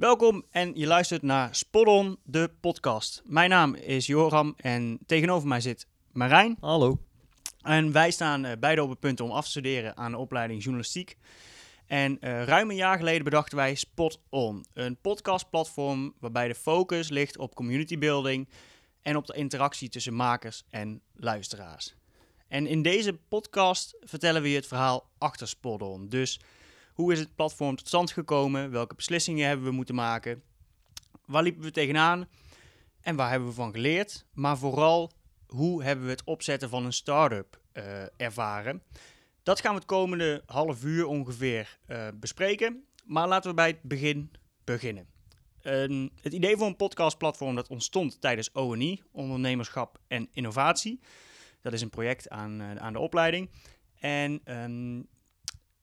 Welkom en je luistert naar Spot de podcast. Mijn naam is Joram en tegenover mij zit Marijn. Hallo. En wij staan uh, beide op het punt om af te studeren aan de opleiding journalistiek. En uh, ruim een jaar geleden bedachten wij Spot On, een podcastplatform waarbij de focus ligt op community building en op de interactie tussen makers en luisteraars. En in deze podcast vertellen we je het verhaal achter Spot On. Dus hoe is het platform tot stand gekomen? Welke beslissingen hebben we moeten maken? Waar liepen we tegenaan? En waar hebben we van geleerd? Maar vooral, hoe hebben we het opzetten van een start-up uh, ervaren? Dat gaan we het komende half uur ongeveer uh, bespreken. Maar laten we bij het begin beginnen. Het idee voor een podcastplatform dat ontstond tijdens ONI, Ondernemerschap en Innovatie. Dat is een project aan, uh, aan de opleiding. En um,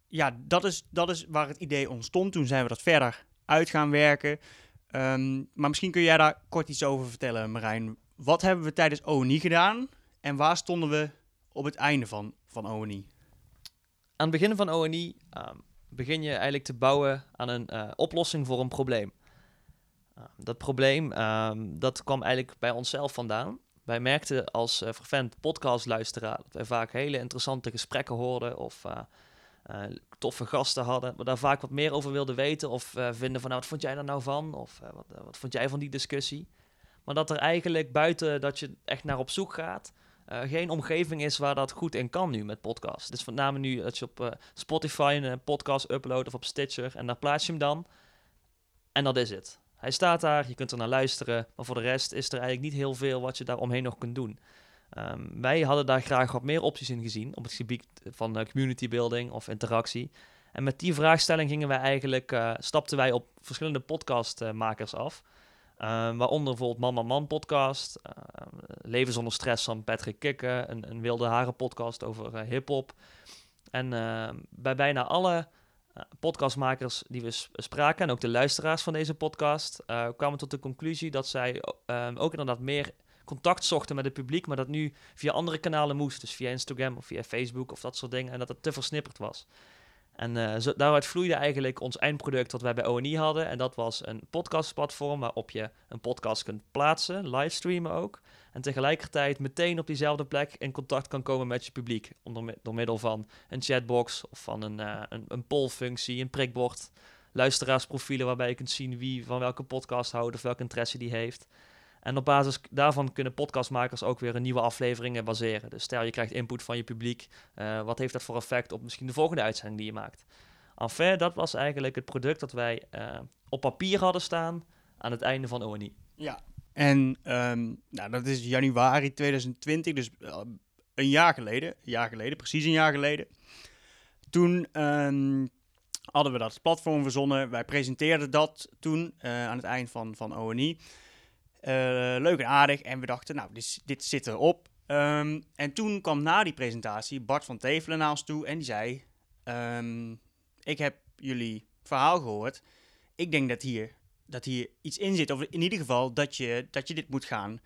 ja, dat is, dat is waar het idee ontstond. Toen zijn we dat verder uit gaan werken. Um, maar misschien kun jij daar kort iets over vertellen, Marijn. Wat hebben we tijdens ONI gedaan en waar stonden we op het einde van, van ONI? Aan het begin van ONI um, begin je eigenlijk te bouwen aan een uh, oplossing voor een probleem. Uh, dat probleem dat kwam eigenlijk bij onszelf vandaan. Wij merkten als uh, vervent podcastluisteraar dat wij vaak hele interessante gesprekken hoorden of uh, toffe gasten hadden, maar daar vaak wat meer over wilden weten of uh, vinden van nou, wat vond jij daar nou van? Of uh, wat, wat, vond jij van die discussie? Maar dat er eigenlijk buiten dat je echt naar op zoek gaat, geen omgeving is waar dat goed in kan nu met podcasts. Dus name nu dat je op Spotify een podcast uploadt of op Stitcher en daar plaats je hem dan. En dat is het. Hij staat daar, je kunt er naar luisteren, maar voor de rest is er eigenlijk niet heel veel wat je daar omheen nog kunt doen. Um, wij hadden daar graag wat meer opties in gezien op het gebied van uh, community building of interactie. En met die vraagstelling gingen wij eigenlijk, uh, stapten wij op verschillende podcastmakers af. Um, waaronder bijvoorbeeld Man Man podcast, uh, Leven zonder stress van Patrick Kikke, een, een wilde haren podcast over hip-hop. En uh, bij bijna alle podcastmakers die we spraken, en ook de luisteraars van deze podcast, kwamen tot de conclusie dat zij ook inderdaad meer contact zochten met het publiek, maar dat nu via andere kanalen moest. Dus via Instagram of via Facebook of dat soort dingen. En dat het te versnipperd was. En zo, daaruit vloeide eigenlijk ons eindproduct wat wij bij ONI hadden. En dat was een podcastplatform waarop je een podcast kunt plaatsen, livestreamen ook. En tegelijkertijd meteen op diezelfde plek in contact kan komen met je publiek. Onder, door middel van een chatbox of van een, uh, een, een pollfunctie, een prikbord. Luisteraarsprofielen waarbij je kunt zien wie van welke podcast houdt of welke interesse die heeft. En op basis daarvan kunnen podcastmakers ook weer een nieuwe afleveringen baseren. Dus stel je krijgt input van je publiek, uh, wat heeft dat voor effect op misschien de volgende uitzending die je maakt? Enfin, dat was eigenlijk het product dat wij uh, op papier hadden staan aan het einde van ONI. Ja, en um, nou, dat is januari 2020, dus uh, een jaar geleden, een jaar geleden, precies een jaar geleden. Toen um, hadden we dat platform verzonnen. Wij presenteerden dat toen aan het eind van, van ONI. Uh, leuk en aardig. En we dachten, nou, dit, dit zit erop. Um, en toen kwam na die presentatie Bart van Tevelen naar ons toe en die zei: um, Ik heb jullie verhaal gehoord. Ik denk dat hier, dat hier iets in zit. Of in ieder geval dat je, dat je dit moet gaan,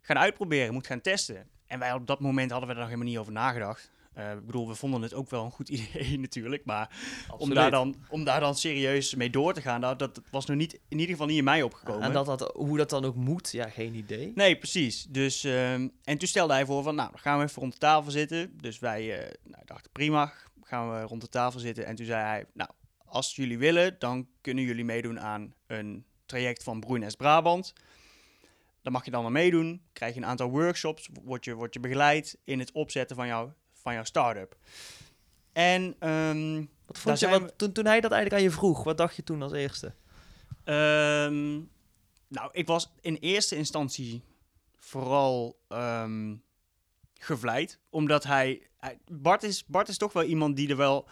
gaan uitproberen, moet gaan testen. En wij op dat moment hadden we er nog helemaal niet over nagedacht. Uh, ik bedoel, we vonden het ook wel een goed idee natuurlijk, maar om daar, dan, om daar dan serieus mee door te gaan, dat, dat was nog niet, in ieder geval niet in mij opgekomen. En dat dat, hoe dat dan ook moet, ja, geen idee. Nee, precies. Dus, um, en toen stelde hij voor van, nou, dan gaan we even rond de tafel zitten. Dus wij uh, nou, dachten, prima, gaan we rond de tafel zitten. En toen zei hij, nou, als jullie willen, dan kunnen jullie meedoen aan een traject van Broeines Brabant. Dan mag je dan aan meedoen, krijg je een aantal workshops, word je, word je begeleid in het opzetten van jouw van jouw start-up. En um, wat vond je, wat, toen, toen hij dat eigenlijk aan je vroeg, wat dacht je toen als eerste? Um, nou, ik was in eerste instantie vooral um, gevleid, omdat hij, hij, Bart, is, Bart is toch wel iemand die er wel,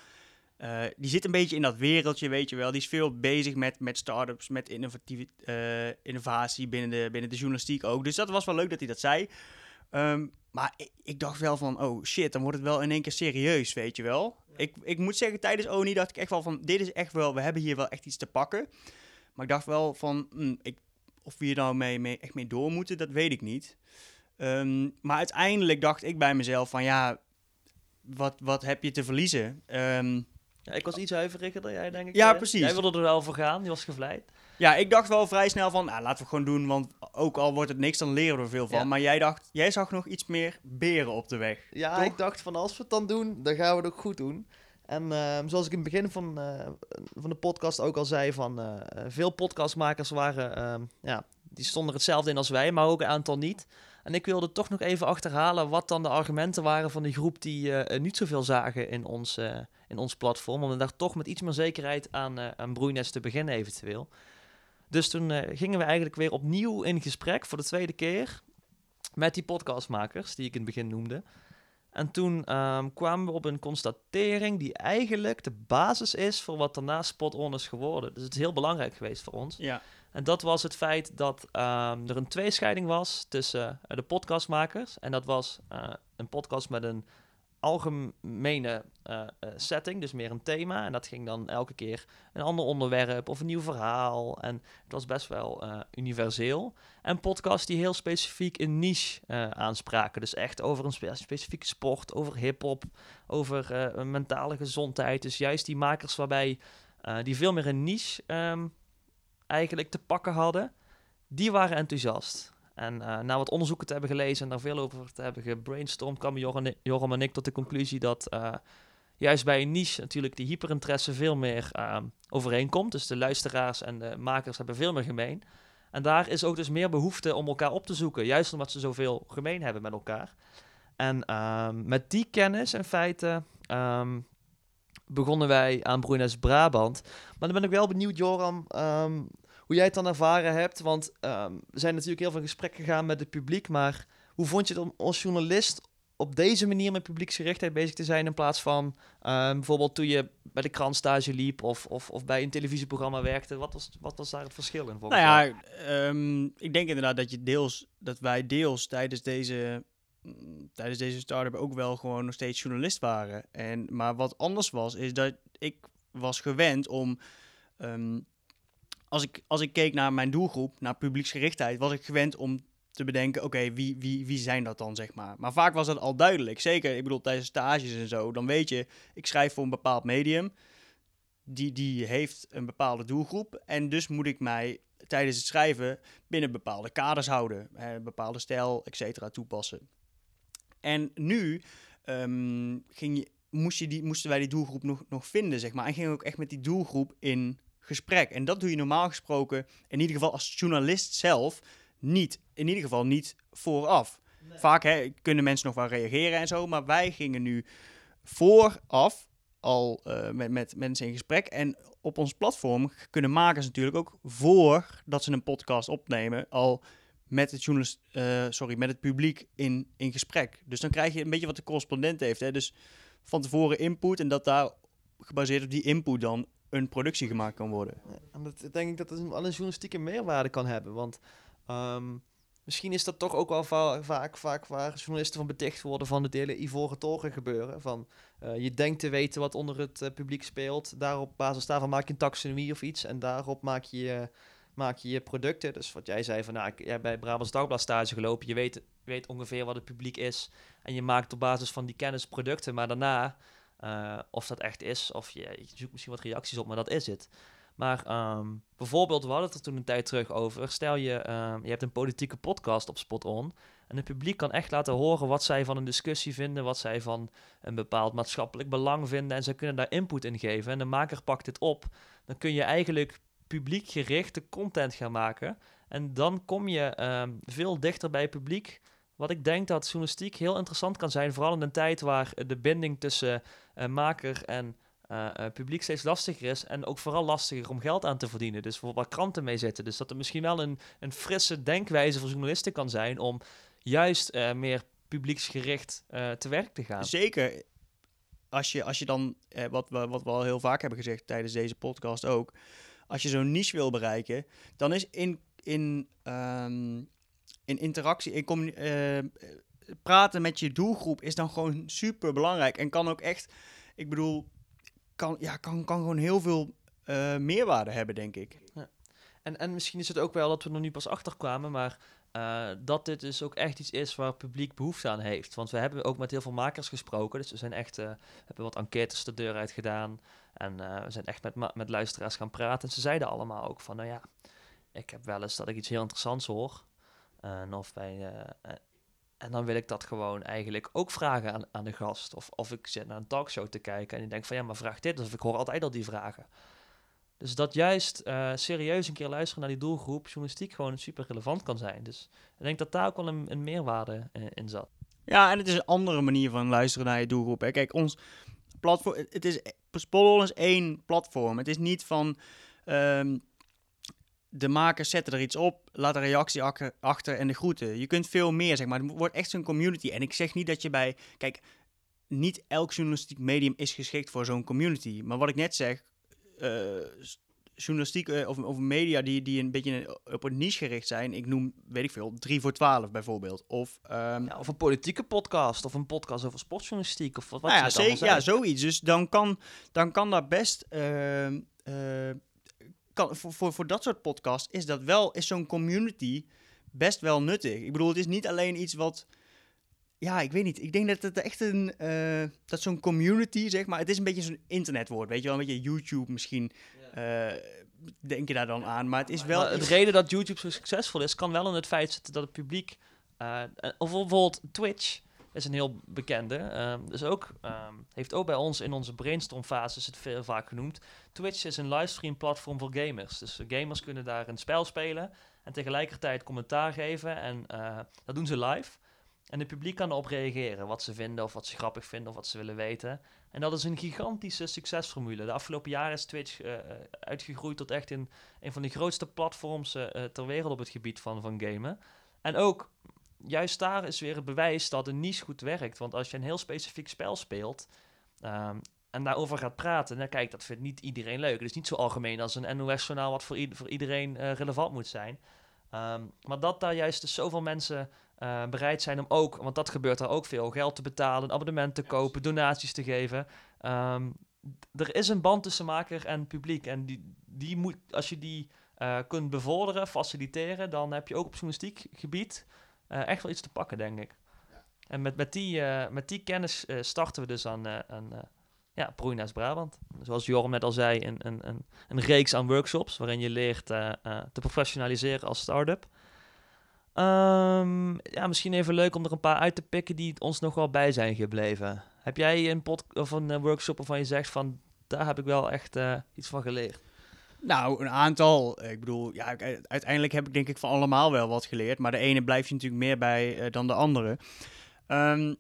uh, die zit een beetje in dat wereldje, weet je wel. Die is veel bezig met, met start-ups, met innovatieve, uh, innovatie binnen de, binnen de journalistiek ook. Dus dat was wel leuk dat hij dat zei. Um, maar ik, ik, dacht wel van, oh shit, dan wordt het wel in één keer serieus, weet je wel. Ja. Ik, ik moet zeggen, tijdens ONI dacht ik echt wel van, dit is echt wel, we hebben hier wel echt iets te pakken. Maar ik dacht wel van, mm, ik, of we hier nou mee, mee, echt mee door moeten, dat weet ik niet. Um, maar uiteindelijk dacht ik bij mezelf van, ja, wat, wat heb je te verliezen? Um, ja, ik was iets huiveriger dan jij, denk ik. Ja, precies. Jij wilde er wel voor gaan, je was gevleid. Ja, ik dacht wel vrij snel van, nou, laten we gewoon doen, want ook al wordt het niks, dan leren we er veel van. Ja. Maar jij dacht, jij zag nog iets meer beren op de weg. Ja, Toch? ik dacht van als we het dan doen, dan gaan we het ook goed doen. En ehm, zoals ik in het begin van, eh, van de podcast ook al zei, van eh, veel podcastmakers waren, ehm, ja, die stonden er hetzelfde in als wij, maar ook een aantal niet. En ik wilde toch nog even achterhalen wat dan de argumenten waren van die groep die eh, niet zoveel zagen in ons, in ons platform. Om daar toch met iets meer zekerheid aan, aan Broeines te beginnen eventueel. Dus toen eh, gingen we eigenlijk weer opnieuw in gesprek voor de tweede keer met die podcastmakers die ik in het begin noemde. En toen ehm, kwamen we op een constatering die eigenlijk de basis is voor wat daarna Spot On is geworden. Dus het is heel belangrijk geweest voor ons. Ja, En dat was het feit dat ehm, er een tweescheiding was tussen eh, de podcastmakers. En dat was eh, een podcast met een algemene eh, eh, setting, dus meer een thema. En dat ging dan elke keer een ander onderwerp of een nieuw verhaal. En het was best wel eh, universeel. En podcasts die heel specifiek een niche aanspraken. Dus echt over een spe- specifieke sport, over hip-hop, over mentale gezondheid. Dus juist die makers waarbij die veel meer een niche ehm, eigenlijk te pakken hadden, die waren enthousiast. En eh, na wat onderzoeken te hebben gelezen en daar veel over te hebben gebrainstormd, kwamen Joram, Joram en ik tot de conclusie dat eh, juist bij een niche natuurlijk die hyperinteresse veel meer ehm, overeenkomt. Dus de luisteraars en de makers hebben veel meer gemeen. En daar is ook dus meer behoefte om elkaar op te zoeken, juist omdat ze zoveel gemeen hebben met elkaar. En ehm, met die kennis in feite ehm, begonnen wij aan Brunes Brabant. Maar dan ben ik wel benieuwd, Joram, hoe jij het dan ervaren hebt. Want ehm, we zijn natuurlijk heel veel in gesprek gegaan met het publiek. Maar hoe vond je het om als journalist op deze manier met publieksgerichtheid bezig te zijn... in plaats van ehm, bijvoorbeeld toen je bij de krant stage liep... of, of, of bij een televisieprogramma werkte? Wat was, wat was daar het verschil in? nou ja, ehm, ik denk inderdaad dat, je deels, dat wij deels tijdens deze, mm, tijdens deze start-up ook wel gewoon nog steeds journalist waren. En, maar wat anders was, is dat ik was gewend om... als, ik, als ik keek naar mijn doelgroep, naar publieksgerichtheid, was ik gewend om te bedenken, oké, wie, wie, wie zijn dat dan, zeg maar. Maar vaak was dat al duidelijk. Zeker, ik bedoel, tijdens stages en zo, dan weet je, ik schrijf voor een bepaald medium. Die, die heeft een bepaalde doelgroep. En dus moet ik mij tijdens het schrijven binnen bepaalde kaders houden. Een bepaalde stijl, et cetera, toepassen. En nu ehm, ging je, moest je die, moesten wij die doelgroep nog, nog vinden, zeg maar. En gingen we ook echt met die doelgroep in gesprek. En dat doe je normaal gesproken, in ieder geval als journalist zelf, niet. In ieder geval niet vooraf. Vaak hè, kunnen mensen nog wel reageren en zo, maar wij gingen nu vooraf al eh, met, met mensen in gesprek. En op ons platform kunnen makers natuurlijk ook voordat ze een podcast opnemen, al met het, journalist, eh, sorry, met het publiek in, in gesprek. Dus dan krijg je een beetje wat de correspondent heeft. Hè? Dus van tevoren input en dat daar gebaseerd op die input dan een productie gemaakt kan worden. En dat denk ik dat het wel een journalistieke meerwaarde kan hebben. Want ehm, misschien is dat toch ook wel va- vaak, vaak waar journalisten van beticht worden van het hele Ivoren Toren gebeuren. Van eh, je denkt te weten wat onder het eh, publiek speelt. Daar op basis daarvan maak je een taxonomie of iets. En daarop maak je, maak je je producten. Dus wat jij zei van, nou, ik heb bij Brabants Dagblad stage gelopen. Je weet, weet ongeveer wat het publiek is. En je maakt op basis van die kennis producten. Maar daarna, eh, of dat echt is, of je, zoekt misschien wat reacties op, maar dat is het. Maar ehm, bijvoorbeeld, we hadden het er toen een tijd terug over. Stel je, ehm, je hebt een politieke podcast op Spot On. En het publiek kan echt laten horen wat zij van een discussie vinden, wat zij van een bepaald maatschappelijk belang vinden. En zij kunnen daar input in geven. En de maker pakt dit op. Dan kun je eigenlijk publiekgerichte content gaan maken. En dan kom je ehm, veel dichter bij het publiek. Wat ik denk dat journalistiek heel interessant kan zijn, vooral in een tijd waar de binding tussen eh, maker en eh, eh, publiek steeds lastiger is. En ook vooral lastiger om geld aan te verdienen. Dus voor waar kranten mee zitten. Dus dat er misschien wel een, een frisse denkwijze voor journalisten kan zijn om juist eh, meer publieksgericht te werk te gaan. Zeker als je, als je dan, wat, we, wat we al heel vaak hebben gezegd tijdens deze podcast ook, als je zo'n niche wil bereiken, dan is in, in, ehm, in interactie, in eh, praten met je doelgroep is dan gewoon super belangrijk en kan ook echt, ik bedoel, kan, ja, kan, kan gewoon heel veel eh, meerwaarde hebben, denk ik. En, en misschien is het ook wel dat we er nu pas achter kwamen, maar eh, dat dit dus ook echt iets is waar het publiek behoefte aan heeft. Want we hebben ook met heel veel makers gesproken, dus we zijn echt, eh, hebben wat enquêtes de deur uit gedaan. En we zijn echt met, met luisteraars gaan praten. En ze zeiden allemaal ook van, nou ja, ik heb wel eens dat ik iets heel interessants hoor. En, of bij, eh, en dan wil ik dat gewoon eigenlijk ook vragen aan, aan de gast. Of, of ik zit naar een talkshow te kijken en ik denk van ja, maar vraag dit. Of ik hoor altijd al die vragen. Dus dat juist serieus een keer luisteren naar die doelgroep, journalistiek gewoon super relevant kan zijn. Dus ik denk dat daar ook wel een, een meerwaarde in, zat. Ja, en het is een andere manier van luisteren naar je doelgroep. Hè. Kijk, ons platform, het is, Spollol is één platform. Het is niet van, um, de makers zetten er iets op, laat een reactie achter en de groeten. Je kunt veel meer, zeg maar. Het wordt echt zo'n community. En ik zeg niet dat je bij, kijk, niet elk journalistiek medium is geschikt voor zo'n community. Maar wat ik net zeg, uh, journalistiek uh, of, of media die, die een beetje op een niche gericht zijn. Ik noem, weet ik veel, 3 voor 12 bijvoorbeeld. Of, um, ja, of een politieke podcast of een podcast over sportjournalistiek of wat, wat nou ja, zeker, ja, zoiets. Dus dan kan, dan kan daar best... Uh, kan, voor, voor, voor dat soort podcasts is dat wel, is zo'n community best wel nuttig. Ik bedoel, het is niet alleen iets wat ja, ik weet niet. Ik denk dat het echt een. Uh, dat zo'n community, zeg maar. Het is een beetje zo'n internetwoord. Weet je wel, een beetje YouTube misschien. Uh, denk je daar dan aan. Maar het is wel. de reden dat YouTube zo succesvol is, kan wel in het feit zitten dat het publiek. Uh, of bijvoorbeeld Twitch is een heel bekende. Um, dus ook, um, heeft ook bij ons in onze brainstormfase, is het veel vaak genoemd. Twitch is een livestream platform voor gamers. Dus gamers kunnen daar een spel spelen en tegelijkertijd commentaar geven. En dat doen ze live. En het publiek kan erop reageren, wat ze vinden of wat ze grappig vinden of wat ze willen weten. En dat is een gigantische succesformule. De afgelopen jaren is Twitch uh, uitgegroeid tot echt een, een van de grootste platforms ter wereld op het gebied van, van gamen. En ook, juist daar is weer het bewijs dat een niche goed werkt. Want als je een heel specifiek spel speelt um, en daarover gaat praten, dan kijk, dat vindt niet iedereen leuk. Het is niet zo algemeen als een NOS-journaal wat voor, voor iedereen relevant moet zijn. Um, maar dat daar juist dus zoveel mensen uh, bereid zijn om ook, want dat gebeurt er ook veel, geld te betalen, een abonnement te kopen, donaties te geven. Um, er is een band tussen maker en publiek. En die, die moet, als je die uh, kunt bevorderen, faciliteren, dan heb je ook op journalistiek gebied uh, echt wel iets te pakken, denk ik. Ja. En met, met, die, met die kennis starten we dus aan, aan ja, Brabant. Zoals Jorm net al zei, een, een, een, een reeks aan workshops waarin je leert te professionaliseren als start-up. Um, ja, misschien even leuk om er een paar uit te pikken die ons nog wel bij zijn gebleven. Heb jij een, pod of een workshop waarvan je zegt van daar heb ik wel echt uh, iets van geleerd? Nou, een aantal. Ik bedoel, ja, uiteindelijk heb ik denk ik van allemaal wel wat geleerd. Maar de ene blijft je natuurlijk meer bij uh, dan de andere. Um,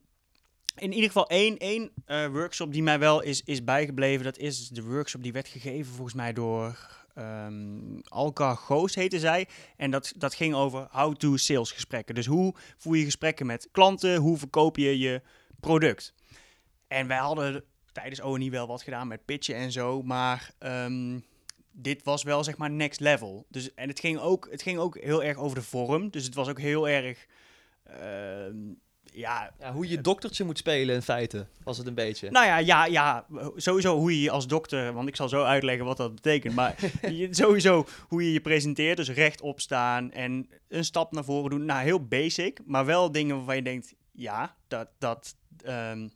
in ieder geval één, één workshop die mij wel is, is bijgebleven. Dat is de workshop die werd gegeven volgens mij door um, Alka Goos heette zij. En dat, dat ging over how-to sales gesprekken. Dus hoe voer je gesprekken met klanten? Hoe verkoop je je product? En wij hadden tijdens ONI wel wat gedaan met pitchen en zo. Maar um, dit was wel zeg maar next level. Dus, en het ging, ook, het ging ook heel erg over de vorm. Dus het was ook heel erg... Uh, ja, ja, hoe je doktertje moet spelen in feite, was het een beetje. Nou ja, ja, ja, sowieso hoe je als dokter, want ik zal zo uitleggen wat dat betekent, maar sowieso hoe je je presenteert, dus rechtop staan en een stap naar voren doen. Nou, heel basic, maar wel dingen waarvan je denkt, ja, dat, dat, um,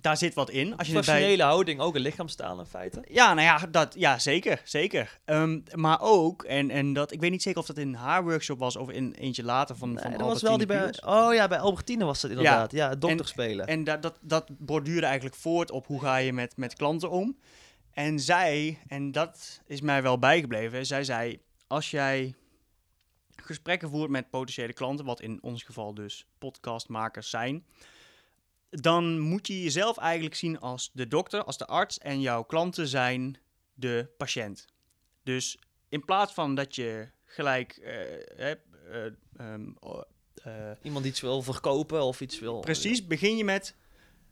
daar zit wat in. Als je Professionele bij... houding, ook een lichaamstaal in feite. Ja, nou ja, dat, ja zeker, zeker. Um, maar ook, en, en dat, ik weet niet zeker of dat in haar workshop was of in eentje later van, nee, van dat was wel die bij, Oh ja, bij Albertine was dat inderdaad. Ja, ja dokter spelen. En dat, dat, dat borduurde eigenlijk voort op hoe ga je met, met klanten om. En zij, en dat is mij wel bijgebleven, zij zei, als jij gesprekken voert met potentiële klanten, wat in ons geval dus podcastmakers zijn dan moet je jezelf eigenlijk zien als de dokter, als de arts en jouw klanten zijn de patiënt. Dus in plaats van dat je gelijk uh, uh, uh, iemand iets wil verkopen of iets wil. Precies, begin je met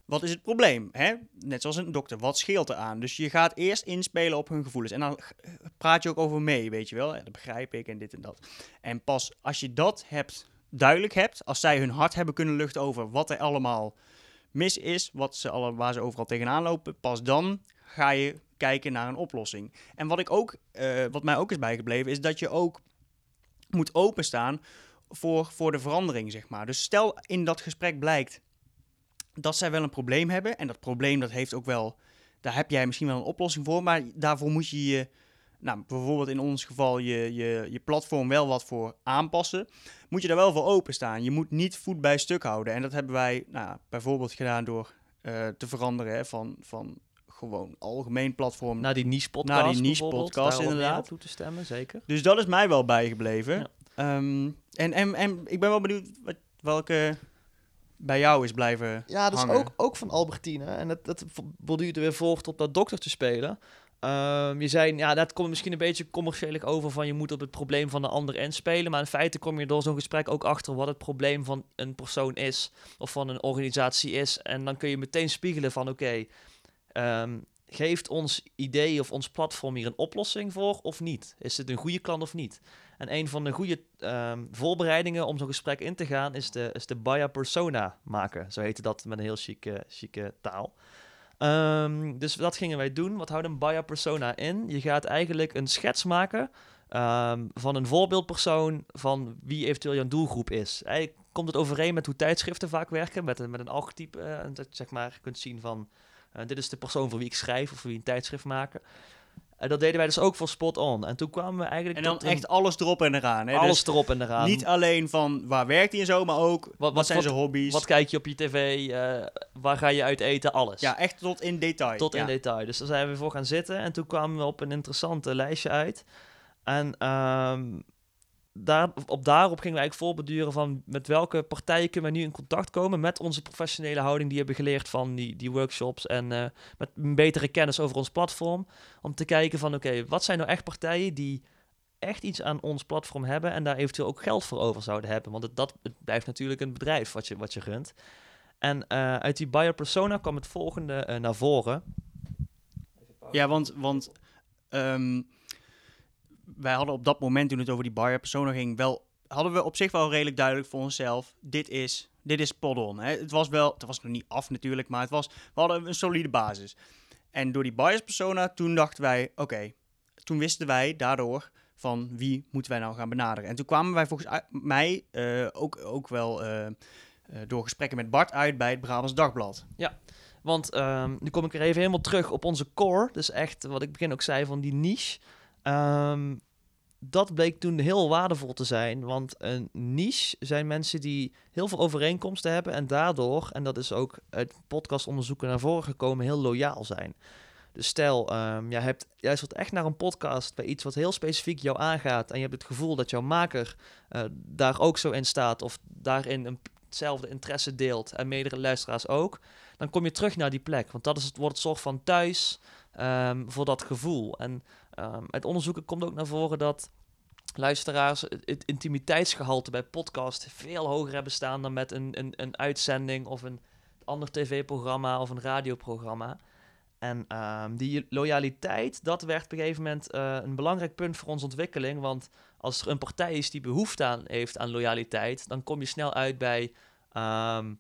wat is het probleem? Hè? Net zoals een dokter, wat scheelt er aan? Dus je gaat eerst inspelen op hun gevoelens. En dan praat je ook over mee, weet je wel. Ja, dat begrijp ik en dit en dat. En pas als je dat hebt, duidelijk hebt, als zij hun hart hebben kunnen luchten over wat er allemaal mis is, wat ze alle, waar ze overal tegenaan lopen, pas dan ga je kijken naar een oplossing. En wat, ik ook, uh, wat mij ook is bijgebleven, is dat je ook moet openstaan voor, voor de verandering, zeg maar. Dus stel in dat gesprek blijkt dat zij wel een probleem hebben, en dat probleem dat heeft ook wel, daar heb jij misschien wel een oplossing voor, maar daarvoor moet je je nou, bijvoorbeeld in ons geval je, je, je platform wel wat voor aanpassen, moet je daar wel voor openstaan. Je moet niet voet bij stuk houden. En dat hebben wij nou, bijvoorbeeld gedaan door eh, te veranderen hè, van, van gewoon algemeen platform. Naar die niche podcast. Naar die niche podcast, inderdaad. toe te stemmen, zeker. Dus dat is mij wel bijgebleven. Ja. Ehm, en, en, en ik ben wel benieuwd wat, welke bij jou is blijven Ja, dat is hangen. ook, ook van Albertine. En dat, dat borduurde weer voort op dat dokter te spelen. Ehm, je zei, ja, dat komt misschien een beetje commercieel over van je moet op het probleem van de ander inspelen. Maar in feite kom je door zo'n gesprek ook achter wat het probleem van een persoon is of van een organisatie is. En dan kun je meteen spiegelen van oké, ehm, geeft ons idee of ons platform hier een oplossing voor of niet? Is het een goede klant of niet? En een van de goede ehm, voorbereidingen om zo'n gesprek in te gaan is de, is de buyer persona maken. Zo heette dat met een heel chique, chique taal. Ehm, dus dat gingen wij doen. Wat houdt een buyer persona in? Je gaat eigenlijk een schets maken ehm, van een voorbeeldpersoon van wie eventueel jouw doelgroep is. Eigenlijk komt het overeen met hoe tijdschriften vaak werken, met een, met een archetype. eh, dat je zeg maar kunt zien van, eh, dit is de persoon voor wie ik schrijf of voor wie een tijdschrift maken. En dat deden wij dus ook voor Spot On. En toen kwamen we eigenlijk En dan een- echt alles erop en eraan. Hè? alles Dus erop en eraan. niet alleen van waar werkt hij en zo, maar ook wat, wat- zijn wat- zijn hobby's. Wat kijk je op je tv? eh, waar ga je uit eten? Alles. ja, echt tot in detail. Tot in detail. Dus daar zijn we voor gaan zitten. En toen kwamen we op een interessante lijstje uit. En ehm, daar, op daarop gingen we eigenlijk voorbeduren van met welke partijen kunnen we nu in contact komen met onze professionele houding die hebben geleerd van die, die workshops en eh, met een betere kennis over ons platform. Om te kijken van oké, wat zijn nou echt partijen die echt iets aan ons platform hebben en daar eventueel ook geld voor over zouden hebben. Want het, dat, blijft natuurlijk een bedrijf wat je, wat je runt. En eh, uit die buyer persona kwam het volgende eh, naar voren. Ja, want, want ehm, wij hadden op dat moment, toen het over die buyer persona ging, wel, hadden we op zich wel redelijk duidelijk voor onszelf, dit is, dit is Podon. Het was wel, het was nog niet af natuurlijk, maar het was, we hadden een solide basis. En door die buyers persona, toen dachten wij, oké, toen wisten wij daardoor van wie moeten wij nou gaan benaderen. En toen kwamen wij volgens mij eh, ook, ook wel eh, eh, door gesprekken met Bart uit bij het Brabants Dagblad. Want ehm, nu kom ik er even helemaal terug op onze core. Dus echt, wat ik begin ook zei, van die niche. Ehm, dat bleek toen heel waardevol te zijn. Want een niche zijn mensen die heel veel overeenkomsten hebben. En daardoor, en dat is ook uit podcastonderzoeken naar voren gekomen, heel loyaal zijn. Dus stel, ehm jij hebt juist wat echt naar een podcast bij iets wat heel specifiek jou aangaat. En je hebt het gevoel dat jouw maker eh, daar ook zo in staat. Of daarin een, hetzelfde interesse deelt. En meerdere luisteraars ook dan kom je terug naar die plek. Want dat is het, wordt het soort van thuis ehm, voor dat gevoel. En ehm uit onderzoeken komt ook naar voren dat luisteraars het, intimiteitsgehalte bij podcast veel hoger hebben staan dan met een, een, een uitzending of een ander tv-programma of een radioprogramma. En ehm, die loyaliteit, dat werd op een gegeven moment eh, een belangrijk punt voor onze ontwikkeling. Want als er een partij is die behoefte aan heeft aan loyaliteit, dan kom je snel uit bij ehm,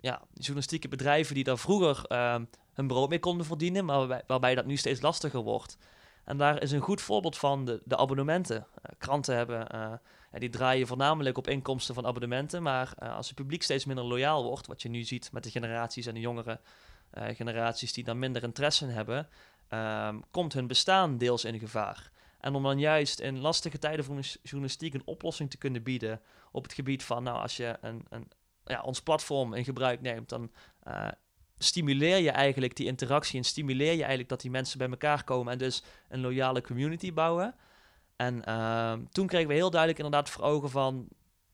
ja, journalistieke bedrijven die daar vroeger ehm, hun brood mee konden verdienen, maar waarbij dat nu steeds lastiger wordt. En daar is een goed voorbeeld van de, de abonnementen. Eh, kranten hebben, eh, ja, die draaien voornamelijk op inkomsten van abonnementen, maar eh, als het publiek steeds minder loyaal wordt, wat je nu ziet met de generaties en de jongere eh, generaties die dan minder interesse in hebben, ehm, komt hun bestaan deels in gevaar. En om dan juist in lastige tijden voor journalistiek een oplossing te kunnen bieden op het gebied van, nou, als je een, een, ja, ons platform in gebruik neemt, dan eh, stimuleer je eigenlijk die interactie en stimuleer je eigenlijk dat die mensen bij elkaar komen en dus een loyale community bouwen. En ehm, toen kregen we heel duidelijk inderdaad voor ogen van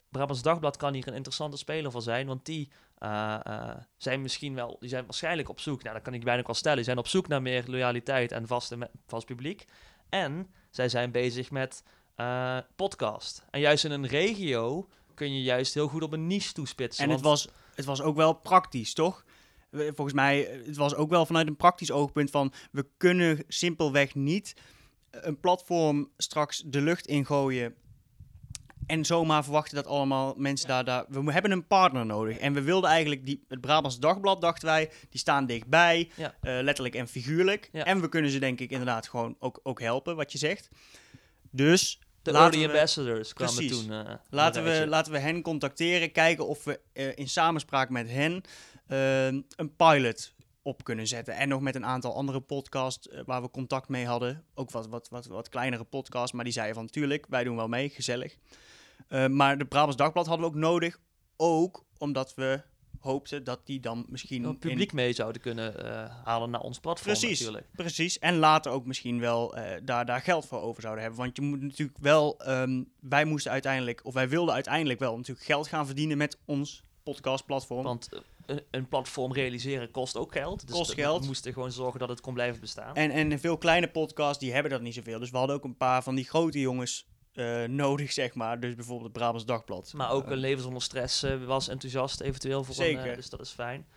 Brabants Dagblad kan hier een interessante speler voor zijn, want die eh, eh, zijn misschien wel, die zijn waarschijnlijk op zoek, nou dat kan ik bijna ook wel stellen, die zijn op zoek naar meer loyaliteit en vaste vast publiek. En zij zijn bezig met eh, podcast. En juist in een regio kun je juist heel goed op een niche toespitsen. En het want- was, het was ook wel praktisch, toch? Volgens mij, eh, het was ook wel vanuit een praktisch oogpunt van... we kunnen simpelweg niet een platform straks de lucht ingooien... en zomaar verwachten dat allemaal mensen daar, daar... We hebben een partner nodig. En we wilden eigenlijk, die, het Brabants Dagblad, dachten wij... die staan dichtbij, Ja. eh, letterlijk en figuurlijk. Ja. En we kunnen ze denk ik inderdaad gewoon ook, ook helpen, wat je zegt. Dus De laten we- ambassadors kwamen Precies. toen. eh, Laten we, laten we hen contacteren, kijken of we eh, in samenspraak met hen eh, een pilot op kunnen zetten. En nog met een aantal andere podcasts eh, waar we contact mee hadden. Ook wat, wat, wat, wat kleinere podcasts, maar die zeiden van tuurlijk, wij doen wel mee, gezellig. Uh, maar de Brabants Dagblad hadden we ook nodig, ook omdat we hoopten dat die dan misschien... Een publiek mee zouden kunnen uh, halen naar ons platform precies, natuurlijk. Precies, en later ook misschien wel uh, daar, daar geld voor over zouden hebben. Want je moet natuurlijk wel... Um, wij moesten uiteindelijk, of wij wilden uiteindelijk wel natuurlijk geld gaan verdienen met ons podcastplatform. Want een, een platform realiseren kost ook geld. Dus kost geld. We moesten gewoon zorgen dat het kon blijven bestaan. En, en veel kleine podcasts, die hebben dat niet zoveel. Dus we hadden ook een paar van die grote jongens uh, nodig, zeg maar. Dus bijvoorbeeld het Brabants Dagblad. Maar ook een leven zonder stress uh, was enthousiast eventueel voor Zeker. Een, dus dat is fijn.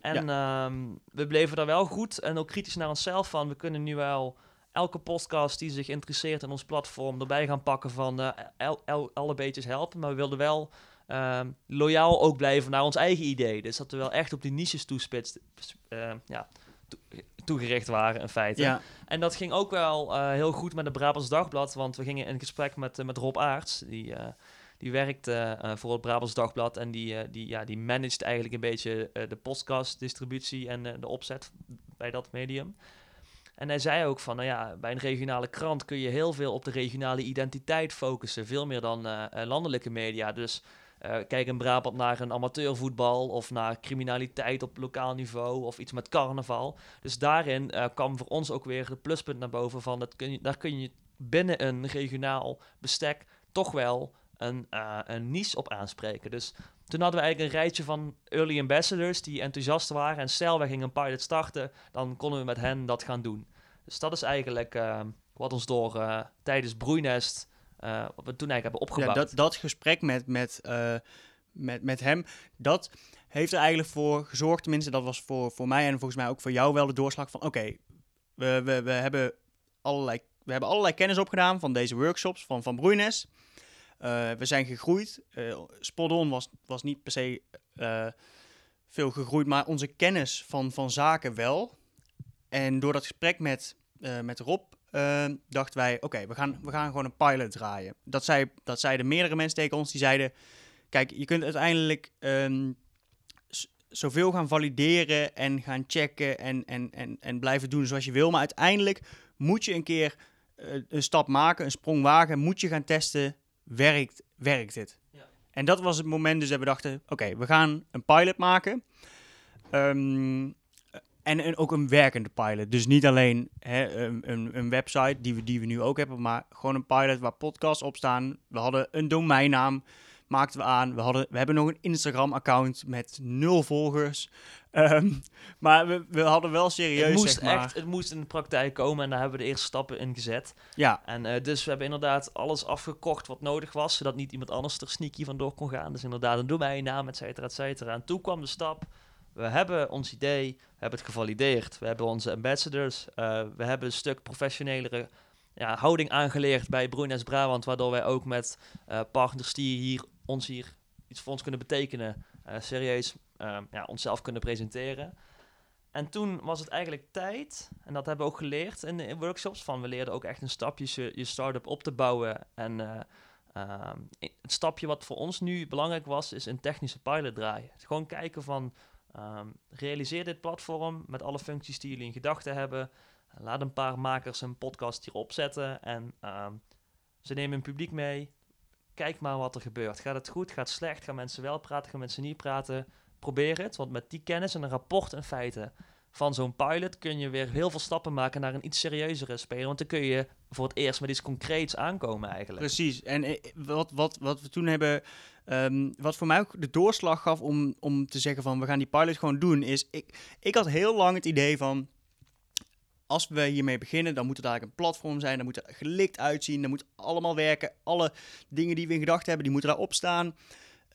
En ja. um, we bleven daar wel goed en ook kritisch naar onszelf van. We kunnen nu wel elke podcast die zich interesseert in ons platform erbij gaan pakken van el, el, alle beetjes helpen. Maar we wilden wel um, loyaal ook blijven naar ons eigen idee. Dus dat we wel echt op die niches toespitst, ja, to toegericht waren in feite. Ja. En dat ging ook wel uh, heel goed met het Brabants Dagblad, want we gingen in gesprek met, uh, met Rob Aarts, die, uh, die werkt voor het Brabants Dagblad en die, die, ja, die managt eigenlijk een beetje de podcastdistributie en de opzet bij dat medium. En hij zei ook van, nou ja, bij een regionale krant kun je heel veel op de regionale identiteit focussen, veel meer dan landelijke media. Dus uh, kijk in Brabant naar een amateurvoetbal of naar criminaliteit op lokaal niveau of iets met carnaval. Dus daarin uh, kwam voor ons ook weer het pluspunt naar boven van dat kun je, daar kun je binnen een regionaal bestek toch wel een, uh, een niche op aanspreken. Dus toen hadden we eigenlijk een rijtje van early ambassadors die enthousiast waren. En stel, wij gingen een pilot starten, dan konden we met hen dat gaan doen. Dus dat is eigenlijk wat ons door tijdens Broeinest uh, wat we toen eigenlijk hebben opgebouwd. Ja, dat, dat gesprek met, met, uh, met, met hem, dat heeft er eigenlijk voor gezorgd, tenminste dat was voor, voor mij en volgens mij ook voor jou wel de doorslag van oké, okay, we, we, we, hebben allerlei, we hebben allerlei kennis opgedaan van deze workshops van, van Broeines. Uh, we zijn gegroeid. Uh, Spot was, was niet per se veel gegroeid, maar onze kennis van, van zaken wel. En door dat gesprek met, met Rob uh, dachten wij, oké, we, gaan, we gaan gewoon een pilot draaien. Dat, zei, dat zeiden meerdere mensen tegen ons, die zeiden, kijk, je kunt uiteindelijk um, zoveel gaan valideren en gaan checken en, en, en, en blijven doen zoals je wil, maar uiteindelijk moet je een keer uh, een stap maken, een sprong wagen, moet je gaan testen, werkt, werkt? Ja. En dat was het moment dus dat we dachten, oké, okay, we gaan een pilot maken. Um, en, ook een werkende pilot. Dus niet alleen hè, een, een, een, website die we, die we nu ook hebben, maar gewoon een pilot waar podcasts op staan. We hadden een domeinnaam, maakten we aan. We, hadden, we hebben nog een Instagram-account met nul volgers. Um, maar we, we hadden wel serieus, het moest zeg maar... Echt, het moest in de praktijk komen en daar hebben we de eerste stappen in gezet. Ja. En uh, dus we hebben inderdaad alles afgekocht wat nodig was, zodat niet iemand anders er sneaky vandoor kon gaan. Dus inderdaad een domeinnaam, et cetera, et cetera. En toen kwam de stap we hebben ons idee, we hebben het gevalideerd. We hebben onze ambassadors. Uh, we hebben een stuk professionelere ja, houding aangeleerd bij Broeines Brabant, waardoor wij ook met uh, partners die hier, ons hier iets voor ons kunnen betekenen, uh, serieus ja, onszelf kunnen presenteren. En toen was het eigenlijk tijd, en dat hebben we ook geleerd in de workshops, van we leerden ook echt een stapje je, start-up op te bouwen. En het stapje wat voor ons nu belangrijk was, is een technische pilot draaien. Gewoon kijken van, Um, realiseer dit platform met alle functies die jullie in gedachten hebben. Laat een paar makers een podcast hierop zetten en um, ze nemen hun publiek mee. Kijk maar wat er gebeurt. Gaat het goed? Gaat het slecht? Gaan mensen wel praten? Gaan mensen niet praten? Probeer het, want met die kennis en een rapport en feiten van zo'n pilot kun je weer heel veel stappen maken naar een iets serieuzere speler. Want dan kun je voor het eerst met iets concreets aankomen eigenlijk. Precies. En eh, wat, wat, wat we toen hebben, um, wat voor mij ook de doorslag gaf om, om te zeggen van we gaan die pilot gewoon doen, is ik, ik had heel lang het idee van als we hiermee beginnen, dan moet het eigenlijk een platform zijn, dan moet het gelikt uitzien, dan moet allemaal werken. Alle dingen die we in gedachten hebben, die moeten daarop staan.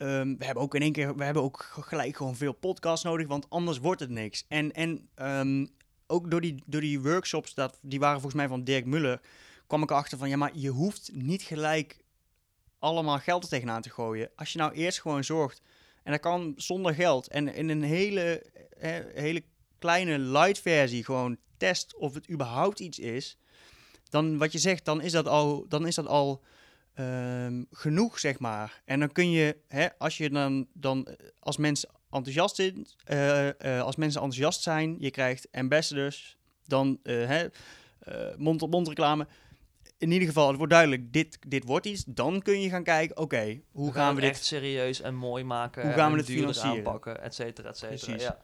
Um, we hebben ook in één keer, we hebben ook gelijk gewoon veel podcasts nodig, want anders wordt het niks. En, en um, ook door die, door die workshops, dat, die waren volgens mij van Dirk Muller, kwam ik erachter van, ja, maar je hoeft niet gelijk allemaal geld er tegenaan te gooien. Als je nou eerst gewoon zorgt, en dat kan zonder geld, en in een hele, he, hele kleine light versie gewoon test of het überhaupt iets is, dan wat je zegt, dan is dat al, dan is dat al um, genoeg, zeg maar. En dan kun je, hè, als je dan, dan als mens enthousiast in, eh, eh, als mensen enthousiast zijn, je krijgt ambassadors, dan eh, hè, eh, mond-op-mond reclame. In ieder geval, het wordt duidelijk, dit, dit wordt iets. Dan kun je gaan kijken, oké, hoe gaan we dit... echt serieus en mooi maken? Hoe gaan we het financieren? aanpakken, et cetera, et cetera. Precies. Ja.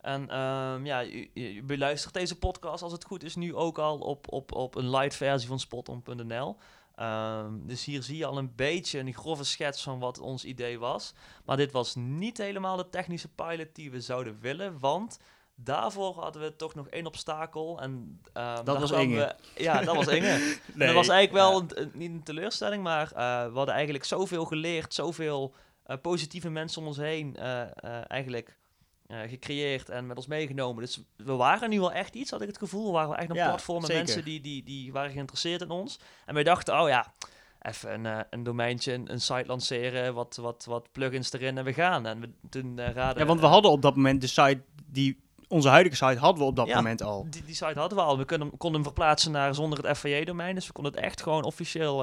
En ehm, ja, je, je je beluistert deze podcast als het goed is nu ook al op, op, op een light versie van spoton.nl. Ehm, dus hier zie je al een beetje een grove schets van wat ons idee was. Maar dit was niet helemaal de technische pilot die we zouden willen, want daarvoor hadden we toch nog één obstakel. En, ehm, daar was Inge. We, ja, dat was Inge. Nee, dat was eigenlijk wel ja. een, een- niet een teleurstelling, maar eh, we hadden eigenlijk zoveel geleerd, zoveel eh, positieve mensen om ons heen eh, eigenlijk eh, gecreëerd en met ons meegenomen. Dus we waren nu wel echt iets, had ik het gevoel. We waren echt een Ja, platform met mensen die, die, die waren geïnteresseerd in ons. En wij dachten, oh ja, even een, eh, een domeintje, een, een site lanceren, wat, wat, wat plugins erin en we gaan. En we, toen eh, raden... Ja, want we hadden op dat moment de site die... Onze huidige site hadden we op dat Ja. moment al. Die, die site hadden we al. We kunnen, konden hem verplaatsen naar zonder het FAJ-domein. Dus we konden het echt gewoon officieel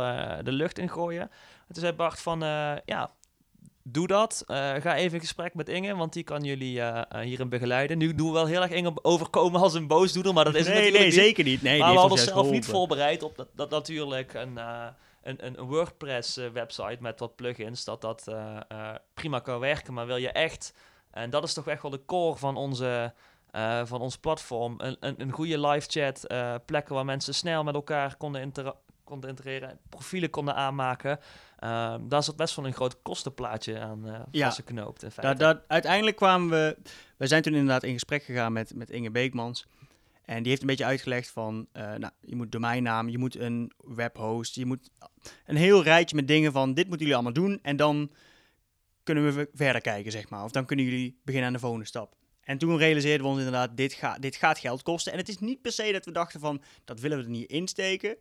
de lucht ingooien. En toen zei Bart van, ja, doe dat. Eh, ga even in gesprek met Inge, want die kan jullie eh, hierin begeleiden. Nu doen we wel heel erg Inge overkomen als een boosdoener, maar dat is het nee, natuurlijk nee, niet. zeker niet. Nee, maar we hadden zelf niet voorbereid op dat, dat natuurlijk een, een, een, WordPress-website met wat plugins, dat dat prima kan werken. Maar wil je echt, en dat is toch echt wel de core van onze... van ons platform, een, een, een goede live chat, plekken waar mensen snel met elkaar konden, intera- konden interageren, profielen konden aanmaken. Ehm, daar zat best wel een groot kostenplaatje aan eh Ja. vastgeknoopt in feite. Dat, dat, uiteindelijk kwamen we... We zijn toen inderdaad in gesprek gegaan met, met Inge Beekmans. En die heeft een beetje uitgelegd van... eh, nou, je moet domeinnaam, je moet een webhost, je moet een heel rijtje met dingen van... Dit moeten jullie allemaal doen en dan kunnen we verder kijken, zeg maar. Of dan kunnen jullie beginnen aan de volgende stap. En toen realiseerden we ons inderdaad, dit, gaat dit gaat geld kosten. En het is niet per se dat we dachten van, dat willen we er niet insteken.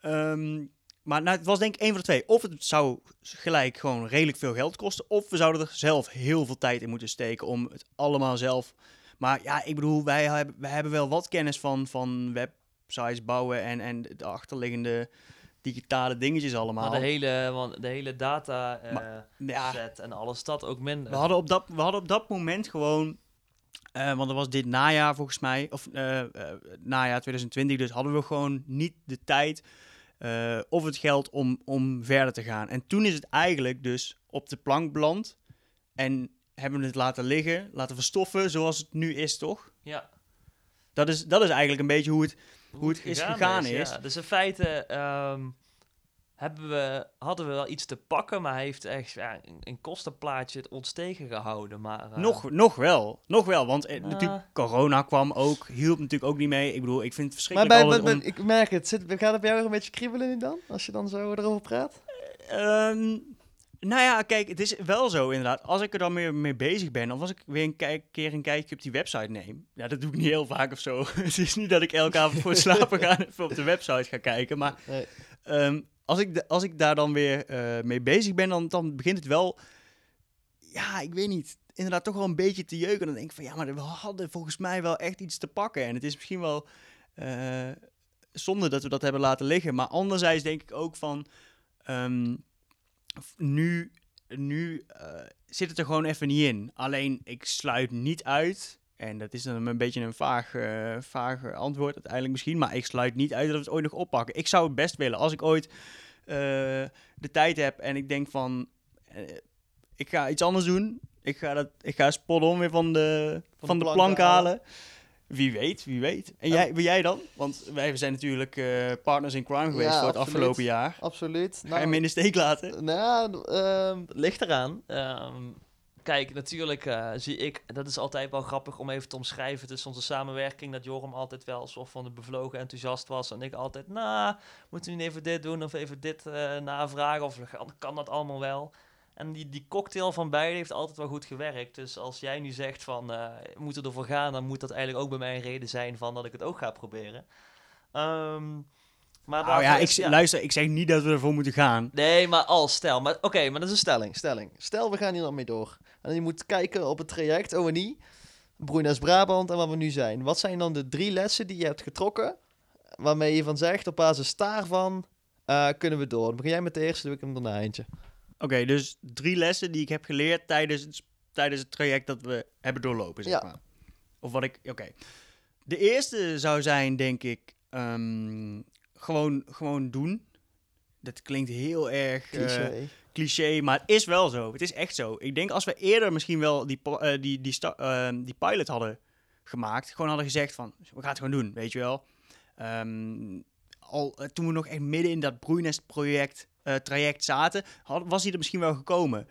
Ehm, maar nou, het was denk ik één van de twee. Of het zou gelijk gewoon redelijk veel geld kosten. Of we zouden er zelf heel veel tijd in moeten steken om het allemaal zelf... Maar ja, ik bedoel, wij hebben, wij hebben wel wat kennis van, van websites bouwen en, en de achterliggende digitale dingetjes allemaal. Maar de hele, want de hele data eh, Maar- ja, set en alles, dat ook minder. we hadden op dat, we hadden op dat moment gewoon... eh, want dat was dit najaar volgens mij, of eh, najaar 2020, dus hadden we gewoon niet de tijd eh, of het geld om, om verder te gaan. En toen is het eigenlijk dus op de plank beland en hebben we het laten liggen, laten verstoffen zoals het nu is, toch? ja. Dat is, dat is eigenlijk een beetje hoe het... Hoe het is gegaan is. Ja. Dus in feite ehm, hebben we, hadden we wel iets te pakken, maar hij heeft echt ja, een, een kostenplaatje het ons tegengehouden. Maar, eh, Nog, nog wel, nog wel, want eh, natuurlijk corona kwam ook, hielp natuurlijk ook niet mee. Ik bedoel, ik vind het Maar verschrikkelijk bij, altijd bij- om- ik merk het. Zit, gaat het bij jou weer een beetje kriebelen nu dan? Als je dan zo erover praat? Ehm, nou ja, kijk, het is wel zo inderdaad. Als ik er dan meer mee bezig ben, of als ik weer een kijk- keer een kijkje op die website neem. Ja, dat doe ik niet heel vaak of zo. het is niet dat ik elke avond voor het slapen gaan even op de website ga kijken. Maar Nee. ehm, als, ik als ik daar dan weer eh, mee bezig ben, dan, dan begint het wel... Ja, ik weet niet. Inderdaad, toch wel een beetje te jeuken. Dan denk ik van, ja, maar we hadden volgens mij wel echt iets te pakken. En het is misschien wel eh, zonde dat we dat hebben laten liggen. Maar anderzijds denk ik ook van... ehm, nu nu eh, zit het er gewoon even niet in. Alleen, ik sluit niet uit... En dat is dan een beetje een vaag, vaag antwoord uiteindelijk misschien. Maar ik sluit niet uit dat we het ooit nog oppakken. Ik zou het best willen. Als ik ooit eh, de tijd heb en ik denk van... eh, ik ga iets anders doen. Ik ga, dat, ik ga spot on weer van de, van de, plank, halen. Wie weet, wie weet. En Ja. jij, wil jij dan? Want wij zijn natuurlijk partners in crime geweest Ja, voor het absoluut. afgelopen jaar. Absoluut. Ga je me in de steek laten? nou, ehm, ligt eraan. Ehm, kijk, natuurlijk eh, zie ik, dat is altijd wel grappig om even te omschrijven tussen onze samenwerking, dat Joram altijd wel alsof van de bevlogen enthousiast was en ik altijd, nou, moeten we niet even dit doen of even dit eh, navragen of kan- dat allemaal wel? En die, die cocktail van beide heeft altijd wel goed gewerkt. Dus als jij nu zegt van, eh we moeten ervoor gaan, dan moet dat eigenlijk ook bij mij een reden zijn van dat ik het ook ga proberen. Ehm, maar Nou ja, ik, is- luister, ik zeg niet dat we ervoor moeten gaan. Nee, maar als stel. Maar oké, maar dat is een stelling. stelling. Stel, we gaan hier dan mee door. En je moet kijken op het traject ONI, Broenas Brabant en waar we nu zijn. Wat zijn dan de drie lessen die je hebt getrokken, waarmee je van zegt, op basis daarvan eh, kunnen we door. Dan begin jij met de eerste, doe ik hem daarna eentje. Oké, dus drie lessen die ik heb geleerd tijdens het, tijdens het traject dat we hebben doorlopen, zeg Ja. maar. Of wat ik, oké. De eerste zou zijn, denk ik, ehm, gewoon, gewoon doen. Dat klinkt heel erg eh. Cliché, maar het is wel zo. Het is echt zo. Ik denk als we eerder misschien wel die, eh, die, die, ehm, die pilot hadden gemaakt, gewoon hadden gezegd van, we gaan het gewoon doen, weet je wel. Ehm, al eh, toen we nog echt midden in dat broeinest-project eh, traject zaten, had, was hij er misschien wel gekomen.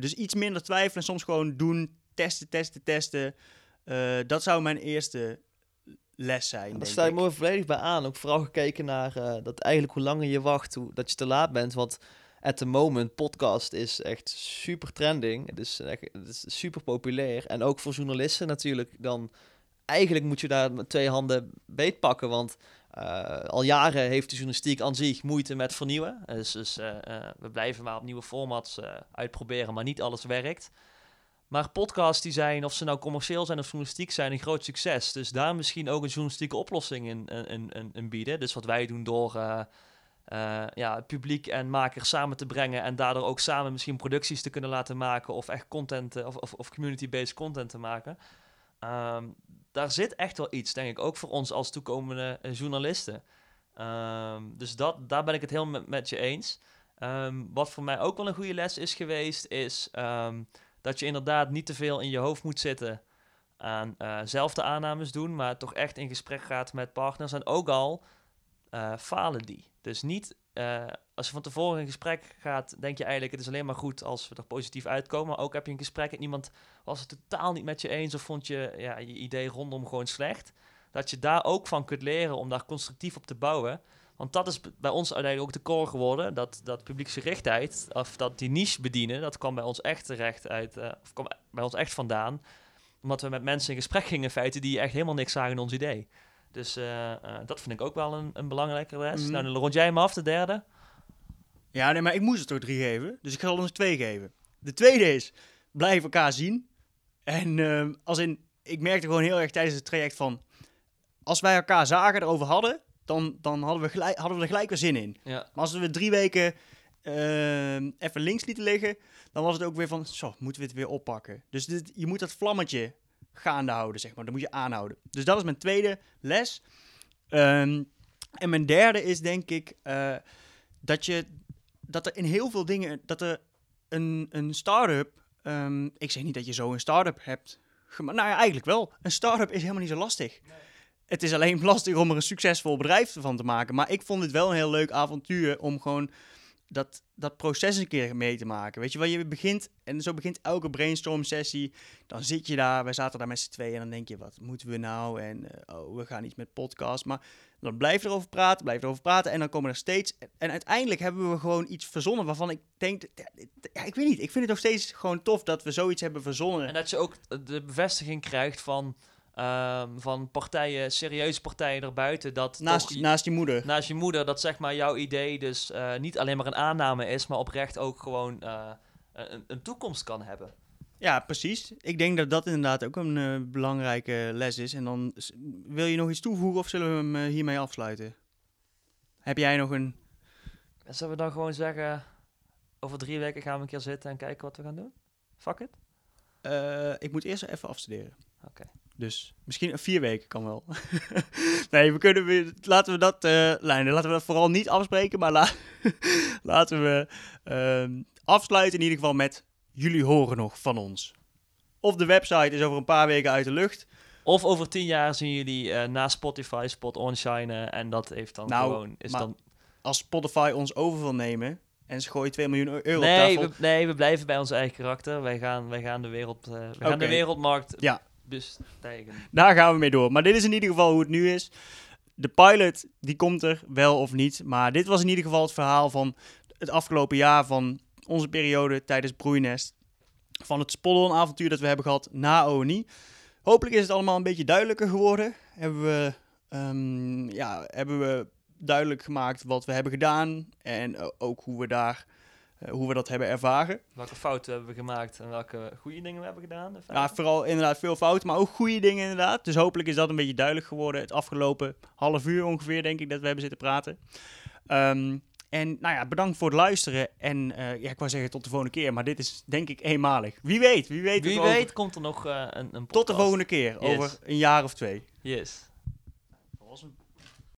Dus iets minder twijfelen, soms gewoon doen, testen, testen, testen. Dat zou mijn eerste les zijn. Daar denk sta ik me volledig bij aan. Ook vooral gekeken naar dat eigenlijk hoe langer je wacht, hoe, dat je te laat bent. Want at the moment, podcast is echt super trending. Het is, echt, is super populair. En ook voor journalisten natuurlijk. Dan eigenlijk moet je daar met twee handen beet pakken. Want eh, al jaren heeft de journalistiek aan zich moeite met vernieuwen. Dus, dus eh, eh, we blijven maar op nieuwe formats uitproberen, maar niet alles werkt. Maar podcasts die zijn, of ze nou commercieel zijn of journalistiek zijn, een groot succes. Dus daar misschien ook een journalistieke oplossing in, in, in, in bieden. Dus wat wij doen door eh, ja, publiek en makers samen te brengen en daardoor ook samen misschien producties te kunnen laten maken of echt content eh, of, of, of community-based content te maken. Ehm, daar zit echt wel iets, denk ik, ook voor ons als toekomende eh, journalisten. Ehm, dus dat, daar ben ik het heel met, je eens. Ehm, wat voor mij ook wel een goede les is geweest, is dat je inderdaad niet te veel in je hoofd moet zitten aan de aannames doen, maar toch echt in gesprek gaat met partners. En ook al falen die. Dus niet eh, als je van tevoren in gesprek gaat, denk je eigenlijk het is alleen maar goed als we er positief uitkomen. Maar ook heb je een gesprek en iemand was het totaal niet met je eens of vond je ja, je idee rondom gewoon slecht. Dat je daar ook van kunt leren om daar constructief op te bouwen. Want dat is bij ons uiteindelijk ook de core geworden. Dat, dat publieksgerichtheid, of dat die niche bedienen, dat kwam bij ons echt terecht uit, eh, of kwam bij ons echt vandaan. Omdat we met mensen in gesprek gingen in feite die echt helemaal niks zagen in ons idee. Dus eh, eh, dat vind ik ook wel een, een belangrijke les. Mhm. Mm. Nou, dan rond jij hem af, de derde. Ja, nee, maar ik moest er toch drie geven. Dus ik zal er nog twee geven. De tweede is, blijf elkaar zien. En ehm, als in, ik merkte gewoon heel erg tijdens het traject van... Als wij elkaar zagen, erover hadden, dan, dan hadden, we gelijk, hadden we er gelijk weer zin in. Ja. Maar als we drie weken ehm, even links lieten liggen, dan was het ook weer van, zo, moeten we het weer oppakken. Dus dit, je moet dat vlammetje gaande houden, zeg maar. Dat moet je aanhouden. Dus dat is mijn tweede les. Ehm, en mijn derde is denk ik eh, dat je dat er in heel veel dingen dat er een, een start-up. ehm, ik zeg niet dat je zo een start-up hebt. Nou ja, eigenlijk wel. Een start-up is helemaal niet zo lastig. Het is alleen lastig om er een succesvol bedrijf van te maken. Maar ik vond het wel een heel leuk avontuur om gewoon dat, dat proces een keer mee te maken. Weet je wel, je begint, en zo begint elke brainstorm sessie. Dan zit je daar, wij zaten daar met z'n tweeën en dan denk je, wat moeten we nou? En eh, oh, we gaan iets met podcast. Maar dan blijf je erover praten, blijf erover praten. En dan komen er steeds, en uiteindelijk hebben we gewoon iets verzonnen waarvan ik denk, ja, ik weet niet, ik vind het nog steeds gewoon tof dat we zoiets hebben verzonnen. En dat je ook de bevestiging krijgt van, ehm, van partijen, serieuze partijen erbuiten. Dat naast, toch- naast je moeder. naast je moeder, dat zeg maar jouw idee dus eh, niet alleen maar een aanname is, maar oprecht ook gewoon eh, een, een toekomst kan hebben. Ja, precies. Ik denk dat dat inderdaad ook een eh, belangrijke les is. En dan wil je nog iets toevoegen of zullen we hem hiermee afsluiten? Heb jij nog een... En zullen we dan gewoon zeggen, over drie weken gaan we een keer zitten en kijken wat we gaan doen? Fuck it. ik moet eerst even afstuderen. Oké. Dus misschien vier weken kan wel. nee, we kunnen weer, laten we dat, eh lijnen, laten we dat vooral niet afspreken, maar la- laten we ehm, afsluiten in ieder geval met jullie horen nog van ons. Of de website is over een paar weken uit de lucht. Of over tien jaar zien jullie eh, na Spotify spot on shinen en dat heeft dan Nou, gewoon... Is dan... Als Spotify ons over wil nemen en ze gooien 2 miljoen euro op Nee tafel. we, nee, we blijven bij ons eigen karakter. Wij gaan, wij gaan, de, wereld, eh, we gaan de wereldmarkt Ja. Bestijgen. Daar gaan we mee door. Maar dit is in ieder geval hoe het nu is. De pilot, die komt er wel of niet. Maar dit was in ieder geval het verhaal van het afgelopen jaar van onze periode tijdens Broeinest. Van het Spoddon-avontuur dat we hebben gehad na ONI. Hopelijk is het allemaal een beetje duidelijker geworden. Hebben we, ehm, ja, hebben we duidelijk gemaakt wat we hebben gedaan. En ook hoe we, daar, hoe we dat hebben ervaren. Welke fouten hebben we gemaakt en welke goede dingen we hebben gedaan? Ja, vooral inderdaad veel fouten, maar ook goede dingen inderdaad. Dus hopelijk is dat een beetje duidelijk geworden. Het afgelopen half uur ongeveer, denk ik, dat we hebben zitten praten. Ehm, en nou ja, bedankt voor het luisteren. En eh, ja, ik wou zeggen tot de volgende keer, maar dit is denk ik eenmalig. Wie weet, wie weet. Wie over- weet komt er nog eh, een, een Tot de podcast. volgende keer, Yes. over een jaar of twee. Yes.